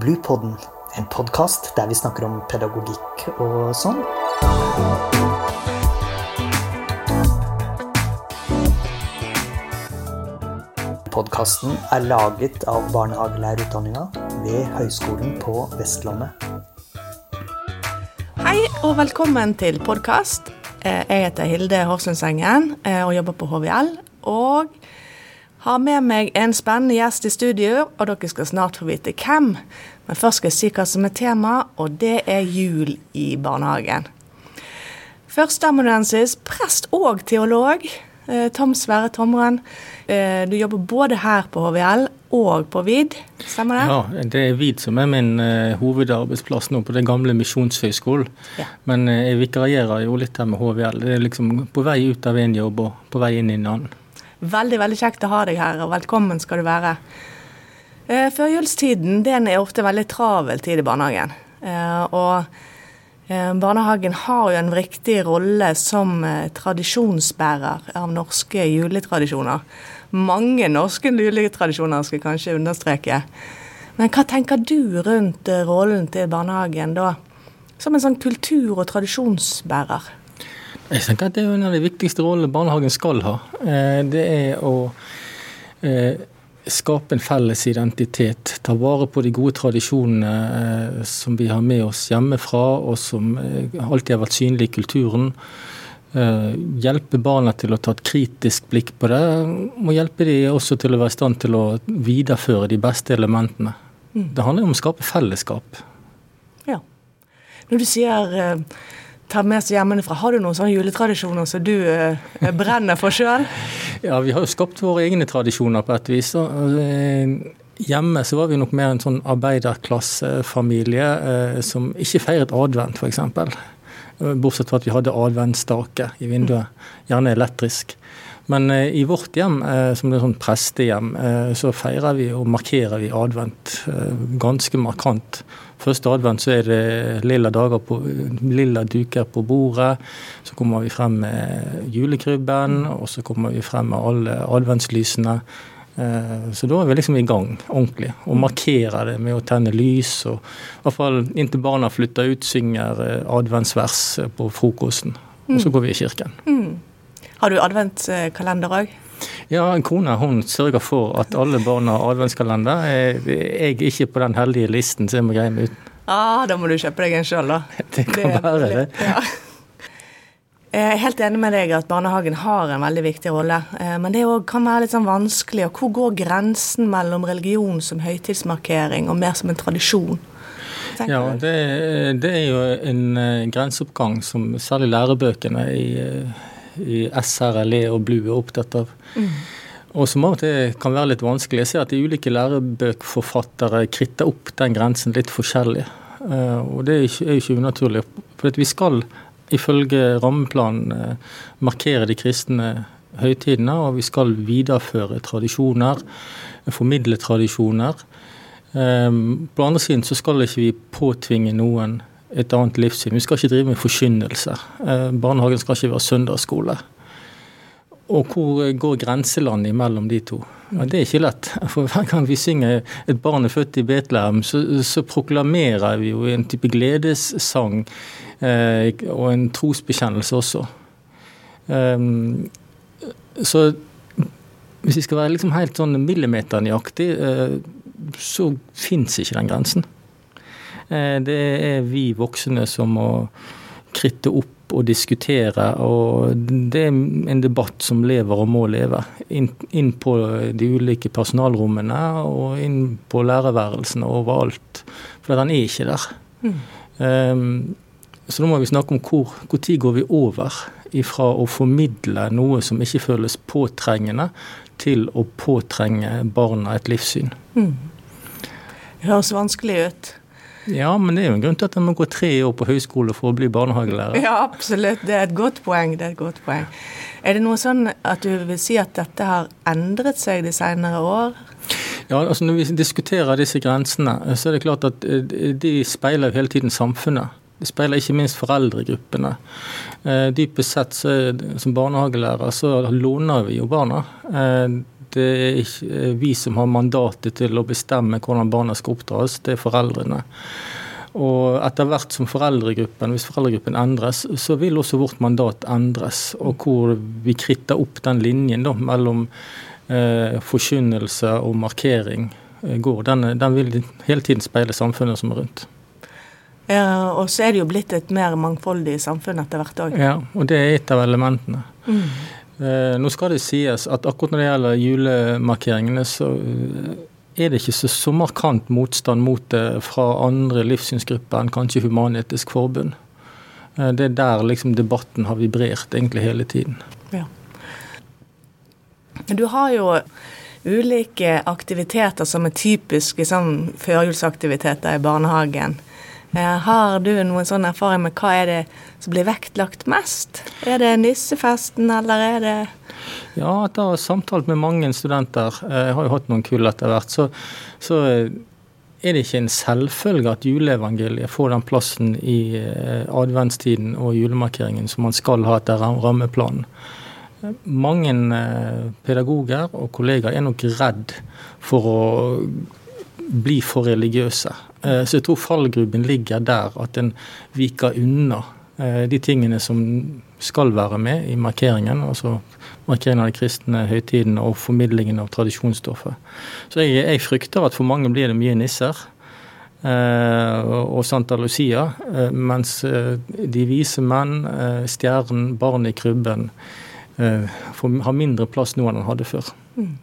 Bluepodden, en podkast der vi snakker om pedagogikk og sånn. Podkasten er laget av barnehagelærerutdanninga ved Høgskolen på Vestlandet. Hei og velkommen til podkast. Jeg heter Hilde Horsundsengen og jobber på HVL. Og har med meg en spennende gjest i studio, og dere skal snart få vite hvem. Men først skal jeg si hva som er tema, og det er jul i barnehagen. Førsteamanuensis, prest og teolog. Tom Sverre Tomren, du jobber både her på HVL og på VID, stemmer det? Ja, det er VID som er min uh, hovedarbeidsplass nå på den gamle misjonshøgskolen. Ja. Men uh, jeg vikarierer jo litt her med HVL. Det er liksom på vei ut av en jobb og på vei inn i en annen. Veldig veldig kjekt å ha deg her, og velkommen skal du være. Uh, Førjulstiden den er ofte veldig travel tid i barnehagen. og Barnehagen har jo en viktig rolle som tradisjonsbærer av norske juletradisjoner. Mange norske juletradisjoner, skal jeg kanskje understreke. Men hva tenker du rundt rollen til barnehagen da, som en sånn kultur- og tradisjonsbærer? Jeg tenker at Det er en av de viktigste rollene barnehagen skal ha. Det er å skape en felles identitet. Ta vare på de gode tradisjonene eh, som vi har med oss hjemmefra, og som eh, alltid har vært synlige i kulturen. Eh, hjelpe barna til å ta et kritisk blikk på det. Og hjelpe de også til å være i stand til å videreføre de beste elementene. Mm. Det handler om å skape fellesskap. Ja. Når du sier ta med seg hjemmefra. Har du noen sånne juletradisjoner som du eh, brenner for sjøl? ja, vi har jo skapt våre egne tradisjoner på et vis. Hjemme så var vi nok mer en sånn arbeiderklassefamilie eh, som ikke feiret advent, f.eks. Bortsett fra at vi hadde adventsstake i vinduet, gjerne elektrisk. Men eh, i vårt hjem, eh, som er sånn prestehjem, eh, så feirer vi og markerer vi advent ganske markant. Første advent så er det lilla, på, lilla duker på bordet. Så kommer vi frem med julekrybben, og så kommer vi frem med alle adventslysene. Så da er vi liksom i gang ordentlig, og markerer det med å tenne lys. Og i hvert fall inntil barna flytter ut, synger adventsvers på frokosten. Og så mm. går vi i kirken. Mm. Har du adventskalender òg? Ja, kona hun sørger for at alle barna har adventskalender. Jeg er ikke på den heldige listen, så jeg må greie meg uten. Ah, da må du kjøpe deg en sjøl, da. Det kan det, være det. Ja. Jeg er helt enig med deg at barnehagen har en veldig viktig rolle. Eh, men det kan være litt sånn vanskelig. Og hvor går grensen mellom religion som høytidsmarkering og mer som en tradisjon? Ja, det, det, er jo en eh, grenseoppgang som særlig lærebøkene i eh, i SRLE og BLU er opptatt av. Mm. Og som av og til kan være litt vanskelig. Jeg ser at de ulike lærebøkforfattere kritter opp den grensen litt forskjellig. Eh, og det er er ikke unaturlig. For vi skal ifølge rammeplanen markerer de kristne høytidene, og vi skal videreføre tradisjoner, formidle tradisjoner. På den andre siden så skal ikke vi påtvinge noen et annet livssyn. Vi skal ikke drive med forkynnelse. Eh, barnehagen skal ikke være søndagsskole. Og hvor går grenselandet mellom de to? Ja, det er ikke lett. For Hver gang vi synger 'Et barn er født i Betlehem', så, så proklamerer vi jo en type gledessang eh, og en trosbekjennelse også. Um, så hvis vi skal være liksom helt sånn millimeternøyaktig, eh, så fins ikke den grensen. Eh, det er vi voksne som må kritte opp og diskutere, og det er en debatt som lever og må leve. Inn, inn på de ulike personalrommene og inn på lærerværelsene overalt. For den er ikke der. Mm. Um, så nå må vi snakke om hvor, hvor tid går vi over ifra å formidle noe som ikke føles påtrengende, til å påtrenge barna et livssyn. Mm. Det høres vanskelig ut. Ja, men det er jo en grunn til at en må gå tre år på høyskole for å bli barnehagelærer. Ja, absolutt. Det er et godt poeng. Det er et godt poeng. Er det noe sånn at du vil si at dette har endret seg de senere år? Ja, altså Når vi diskuterer disse grensene, så er det klart at eh, de speiler hele tiden samfunnet. De speiler ikke minst foreldregruppene. Eh, dypest sett så, som barnehagelærer så låner vi jo barna. Eh, det er ikke vi som har mandatet til å bestemme hvordan barna skal oppdras, det er foreldrene. Og etter hvert som foreldregruppen, hvis foreldregruppen endres, så vil også vårt mandat endres. Og hvor vi kritter opp den linjen da, mellom eh, forkynnelse og markering eh, går. Den, den, vil hele tiden speile samfunnet som er rundt. Ja, Og så er det jo blitt et mer mangfoldig samfunn etter hvert òg. Ja, og det er et av elementene. Mm. Eh, nå skal det sies at akkurat når det gjelder julemarkeringene, så eh, er det ikke så, så markant motstand mot det fra andre livssynsgrupper enn kanskje Human-Etisk Forbund. Eh, det er der liksom debatten har vibrert egentlig hele tiden. Ja. Du har jo ulike aktiviteter som er typiske sånn førjulsaktiviteter i barnehagen. Eh, har du noen sånn erfaring med hva er det som blir vektlagt mest? Er det nissefesten, eller er det Ja, etter å ha samtalt med mange studenter, eh, jeg har jo hatt noen kull etter hvert, så, så eh, er det ikke en selvfølge at juleevangeliet får den plassen i adventstiden og julemarkeringen som man skal ha etter rammeplanen. Mange pedagoger og kollegaer er nok redd for å bli for religiøse. Eh, så jeg tror fallgruben ligger der, at en viker unna eh, de tingene som skal være med i markeringen. altså Markeringen av de kristne høytidene og formidlingen av tradisjonsstoffet. Så jeg, jeg, frykter at for mange blir det mye nisser eh, og Santa Lucia, mens de vise menn, stjernen, barnet i krybben har mindre plass nå enn han hadde før. Mm.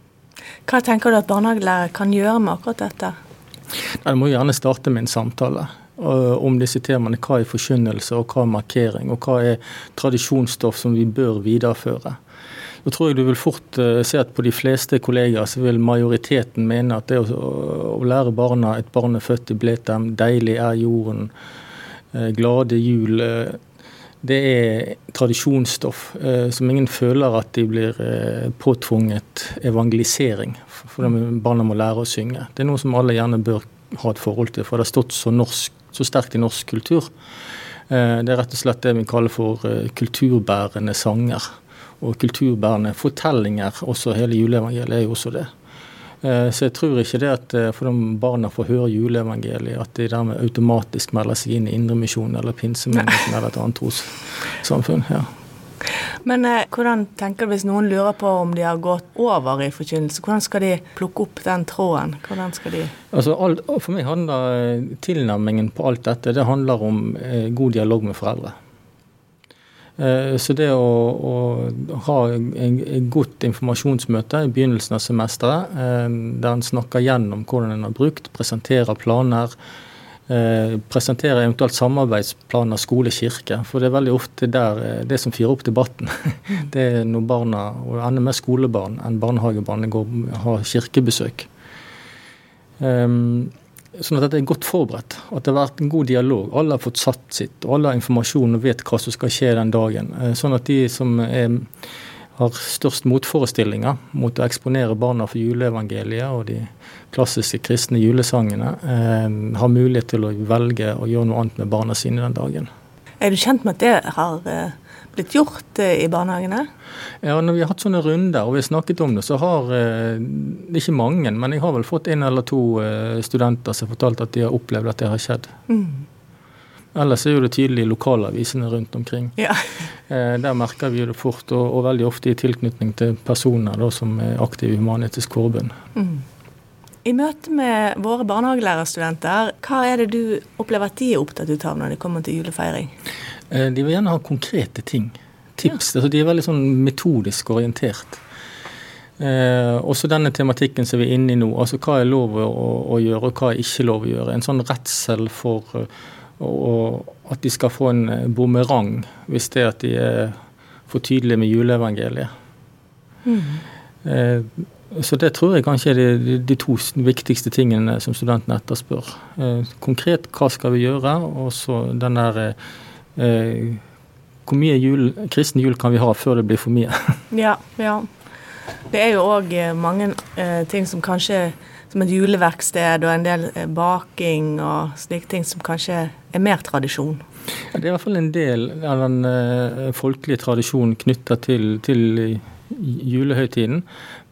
Hva tenker du at barnehagelærere kan gjøre med akkurat dette? Jeg må gjerne starte med en samtale om disse temaene. Hva er forkynnelse, og hva er markering, og hva er tradisjonsstoff som vi bør videreføre. Da tror jeg du vil fort eh, se at på de fleste kollegaer så vil majoriteten mene at det å, lære barna et barn er født i Bletem, deilig er jorden, eh, glade jul eh, det er tradisjonsstoff som ingen føler at de blir påtvunget evangelisering. For barna må lære å synge. Det er noe som alle gjerne bør ha et forhold til, for det har stått så, norsk, så sterkt i norsk kultur. Eh, det er rett og slett det vi kaller for eh, kulturbærende sanger. Og kulturbærende fortellinger. Også hele juleevangeliet er jo også det. Eh, så jeg tror ikke det at for de barna får høre juleevangeliet, at de dermed automatisk melder seg inn i Indremisjonen eller Pinsemenigheten eller et annet trossamfunn. Ja. Men eh, hvordan tenker du hvis noen lurer på om de har gått over i forkynnelse, hvordan skal de plukke opp den tråden? Hvordan skal de Altså, alt, For meg handler eh, tilnærmingen på alt dette det handler om eh, god dialog med foreldre. Eh, så det å, å ha et godt informasjonsmøte i begynnelsen av semesteret, eh, der en snakker gjennom hvordan en har brukt, presenterer planer, presenterer eventuelt samarbeidsplaner skole-kirke. For det er veldig ofte der, eh, det som fyrer opp debatten. Det er når barna, og enda mer skolebarn enn barnehagebarn, går, har kirkebesøk. Um, sånn at dette er godt forberedt. At det har vært en god dialog. Alle har fått satt sitt. og Alle har informasjon og vet hva som skal skje den dagen. Sånn at de som er har størst motforestillinger mot å eksponere barna for juleevangeliet og de klassiske kristne julesangene, eh, har mulighet til å velge å gjøre noe annet med barna sine den dagen. Er du kjent med at det har eh, blitt gjort eh, i barnehagene? Ja, når vi har hatt sånne runder og vi har snakket om det, så har eh, ikke mange, men jeg har vel fått en eller to eh, studenter som har fortalt at de har opplevd at det har skjedd. Mm. Ellers er jo det tydelig i lokalavisene rundt omkring. Ja. Der merker vi det fort, og, og, veldig ofte i tilknytning til personer da, som er aktive i Human-Etisk Forbund. Mm. I møte med våre barnehagelærerstudenter, hva er det du opplever at de er opptatt av når de kommer til julefeiring? Eh, de vil gjerne ha konkrete ting. Tips. Ja. Altså, de er veldig sånn metodisk orientert. Eh, også denne tematikken som vi er inne i nå. altså Hva er lov å, å, gjøre, og hva er ikke lov å gjøre. En sånn redsel for og at de skal få en eh, bumerang hvis det er at de er for tydelige med juleevangeliet. Mm. Så det tror jeg kanskje er de, de, to viktigste tingene som studentene etterspør. Eh, konkret hva skal vi gjøre, og så den der eh, Hvor mye jul, kristen jul kan vi ha før det blir for mye? ja, ja. Det er jo òg mange eh, ting som kanskje som et juleverksted og en del eh, baking og slike ting som kanskje er mer tradisjon? Ja, det er i hvert fall en del av den uh, folkelige tradisjonen knytta til, til julehøytiden.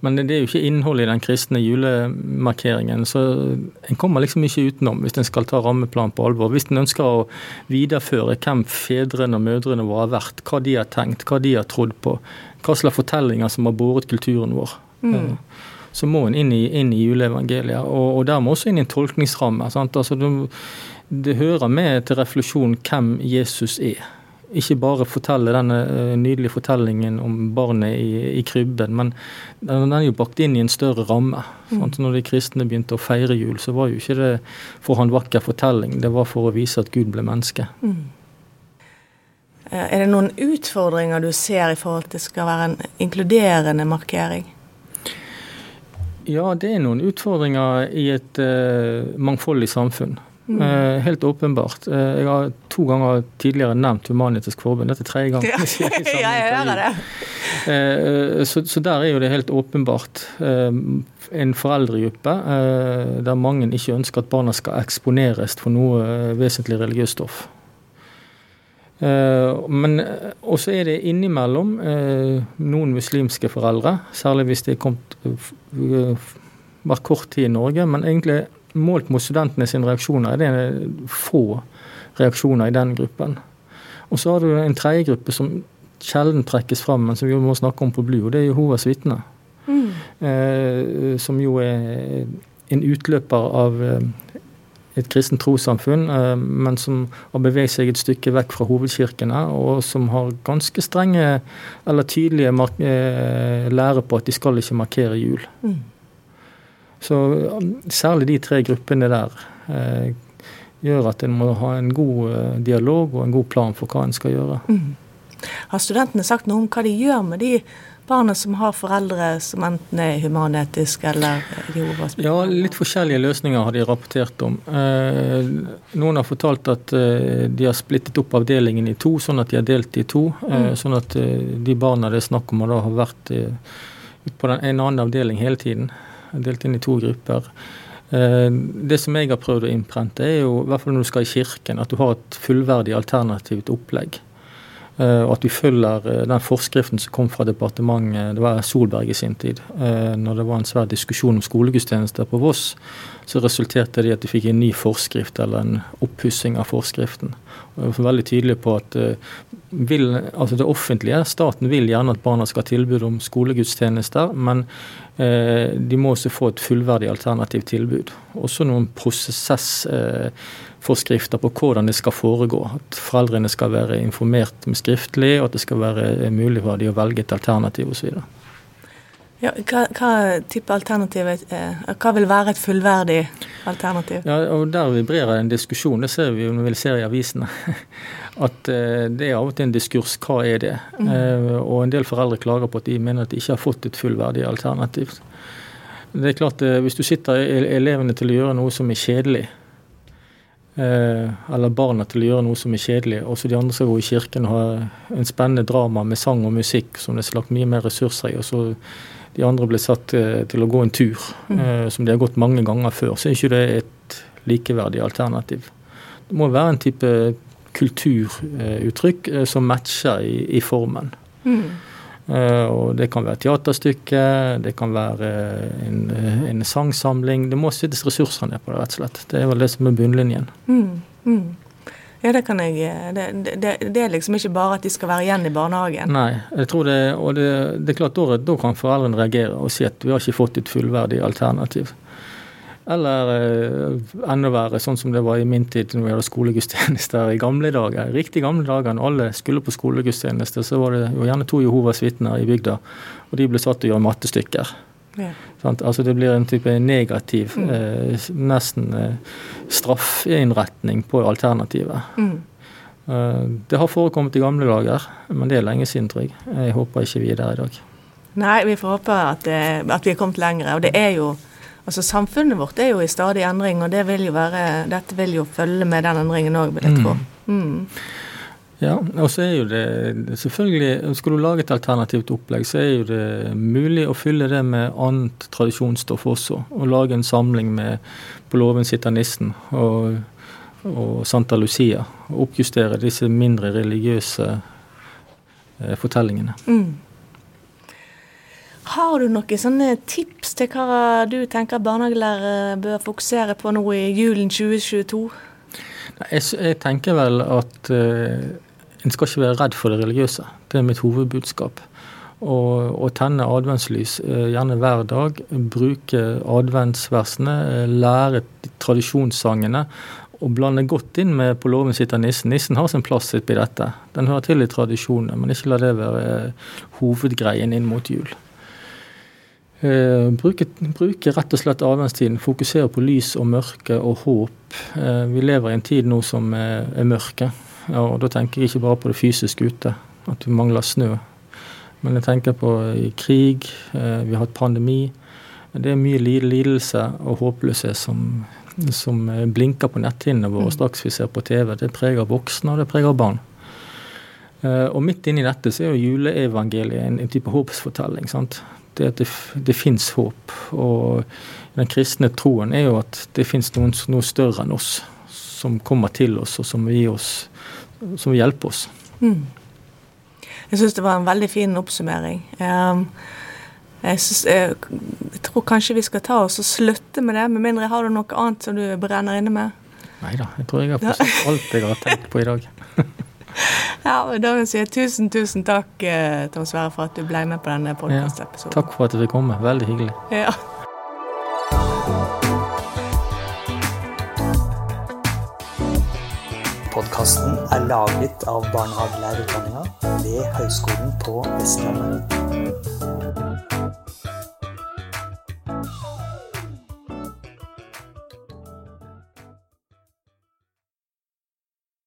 Men det er jo ikke innholdet i den kristne julemarkeringen. Så en kommer liksom ikke utenom hvis en skal ta rammeplanen på alvor. Hvis en ønsker å videreføre hvem fedrene og mødrene våre har vært, hva de har tenkt, hva de har trodd på, hva slags fortellinger som har båret kulturen vår. Mm. Eh, så må en inn i, inn i juleevangeliet, og, og dermed også inn i en tolkningsramme. Altså, det, det hører med til refleksjon hvem Jesus er. Ikke bare fortelle denne eh, nydelige fortellingen om barnet i, i krybben, men den er jo bakt inn i en større ramme. Mm. Når de kristne begynte å feire jul, så var jo ikke det for å ha en vakker fortelling, det var for å vise at Gud ble menneske. Mm. Eh, er det noen utfordringer du ser i forhold til at det skal være en inkluderende markering? Ja, det er noen utfordringer i et uh, mangfoldig samfunn. Mm. Uh, helt åpenbart. Uh, jeg har to ganger tidligere nevnt Human-Etisk Forbund. Dette er tredje gang. Ja, ja jeg hører det. Så, så, der er jo det helt åpenbart en foreldregruppe der mange ikke ønsker at barna skal eksponeres for noe vesentlig religiøst stoff. Men også er det innimellom noen muslimske foreldre, særlig hvis det er kommet vært kort tid i Norge, men egentlig målt mot studentene sine reaksjoner er det få reaksjoner i den gruppen. Og så har du en tredje gruppe som sjelden trekkes fram, men som vi må snakke om på BLU, og det er Jehovas vitner. Mm. Eh, som jo er en utløper av eh, et kristent trossamfunn, eh, men som har beveget seg et stykke vekk fra hovedkirkene, og som har ganske strenge eller tydelige eh, lære på at de skal ikke markere jul. Mm. Så um, særlig de tre gruppene der eh, gjør at en må ha en god eh, dialog og en god plan for hva en skal gjøre. Mm. Har studentene sagt noe om hva de gjør med de barna som har foreldre som enten er humanetiske eller Jehovas Ja, litt forskjellige løsninger har de rapportert om. Eh, noen har fortalt at eh, de har splittet opp avdelingen i to, sånn at de har delt i to. Eh, mm. Sånn at eh, de barna det er snakk om, har vært på den, en annen avdeling hele tiden delt inn i to grupper. Eh, det som jeg har prøvd å innprente, er jo, i hvert fall når du skal i kirken, at du har et fullverdig alternativt opplegg. Eh, og at vi følger eh, den forskriften som kom fra departementet, det var Solberg i sin tid. Når det var en svær diskusjon om skolegudstjenester på Voss, så resulterte det i at de fikk en ny forskrift, eller en oppussing av forskriften. Og jeg var veldig tydelig på at vil, altså det offentlige, staten vil gjerne at barna skal ha tilbud om skolegudstjenester, men Eh, de må også få et fullverdig alternativt tilbud. Også noen prosessforskrifter på hvordan det skal foregå. At foreldrene skal være informert med skriftlig, og at det skal være mulig for dem å velge et alternativ osv. Ja, hva, hva type alternativ er, Hva vil være et fullverdig alternativ? Ja, og Der vibrerer en diskusjon, det ser vi jo når vi ser i avisene. At eh, det er av og til en diskurs hva er det? Mm. Eh, og en del foreldre klager på at de mener at de ikke har fått et fullverdig alternativ. Det er klart, Hvis du sitter elevene til å gjøre noe som er kjedelig, eller barna til å gjøre noe som er kjedelig, Også de andre skal gå i kirken og ha en spennende drama med sang og musikk som det er lagt mye mer ressurser i, og så de andre blir satt eh, til å gå en tur mm. Eh, som de har gått mange ganger før, så er ikke det et likeverdig alternativ. Det må være en type kulturuttrykk eh, som matcher i, i formen. Mm. Og Det kan være teaterstykke, det kan være en, en sangsamling. Det må settes ressurser ned på det, rett og slett. Det er vel det som er bunnlinjen. Mm. Mm. Ja, det kan jeg det, det, det, er liksom ikke bare at de skal være igjen i barnehagen. Nei, jeg tror det, og det, det er klart da, da kan foreldrene reagere og si at vi har ikke fått et fullverdig alternativ. Eller eh, enda verre, sånn som det var i min tid når vi hadde skolegudstjenester i gamle dager. Riktig gamle dager, når alle skulle på skolegudstjeneste, så var det jo gjerne to Jehovas vitner i bygda, og de ble satt til å gjøre mattestykker. Ja. Altså Det blir en type negativ, mm. eh, nesten eh, straffinnretning på alternativet. Mm. Eh, det har forekommet i gamle dager, men det er lenge siden, tror jeg. Jeg håper ikke vi er der i dag. Nei, vi får håpe at, eh, at vi er kommet lenger. Og det er jo Altså Samfunnet vårt er jo i stadig endring, og det vil jo være, dette vil jo følge med den endringen òg, vil jeg tro. Mm. mm. Ja, og så er jo det selvfølgelig Skal du lage et alternativt opplegg, så er jo det mulig å fylle det med annet tradisjonsstoff også. Og lage en samling med På låven sitter nissen og, og Santa Lucia. Og oppjustere disse mindre religiøse eh, fortellingene. Mm. Har du noen sånne tips til hva du tenker barnehagelærere bør fokusere på nå i julen 2022? Jeg, tenker vel at uh, en skal ikke være redd for det religiøse. Det er mitt hovedbudskap. Å tenne adventslys uh, gjerne hver dag. Bruke adventsversene. Uh, lære tradisjonssangene. Og blande godt inn med 'På låven sitter nissen'. Nissen har sin plass oppi dette. Den hører til i tradisjonen, men ikke la det være hovedgreien inn mot jul. Eh, bruke, bruke, rett og slett adventstiden. Fokusere på lys og mørke og håp. Eh, vi lever i en tid nå som er, er mørke. Og da tenker jeg ikke bare på det fysiske ute, at vi mangler snø. Men jeg tenker på krig, eh, vi har hatt pandemi. Det er mye lidelse og håpløshet som, som blinker på netthinnene våre mm. straks vi ser på TV. Det preger voksne, og det preger barn. Og midt inni dette så er jo juleevangeliet en, en type håpsfortelling. sant? Det at det, det fins håp. Og den kristne troen er jo at det fins noe større enn oss, som kommer til oss, og som vil, oss, som vil hjelpe oss. Mm. Jeg syns det var en veldig fin oppsummering. Um, jeg, synes, jeg, jeg, tror kanskje vi skal ta oss og slutte med det, med mindre har du noe annet som du brenner inne med? Nei da, jeg tror jeg har fått alt jeg har tenkt på i dag. Ja, Da vil jeg si tusen, tusen takk, eh, Tom Sverre, for at du ble med på denne podkastepisoden. Ja, takk for at du fikk komme. Veldig hyggelig. Ja. Podkasten er laget av barnehagelærerutdanninga ved Høgskolen på Vestlandet.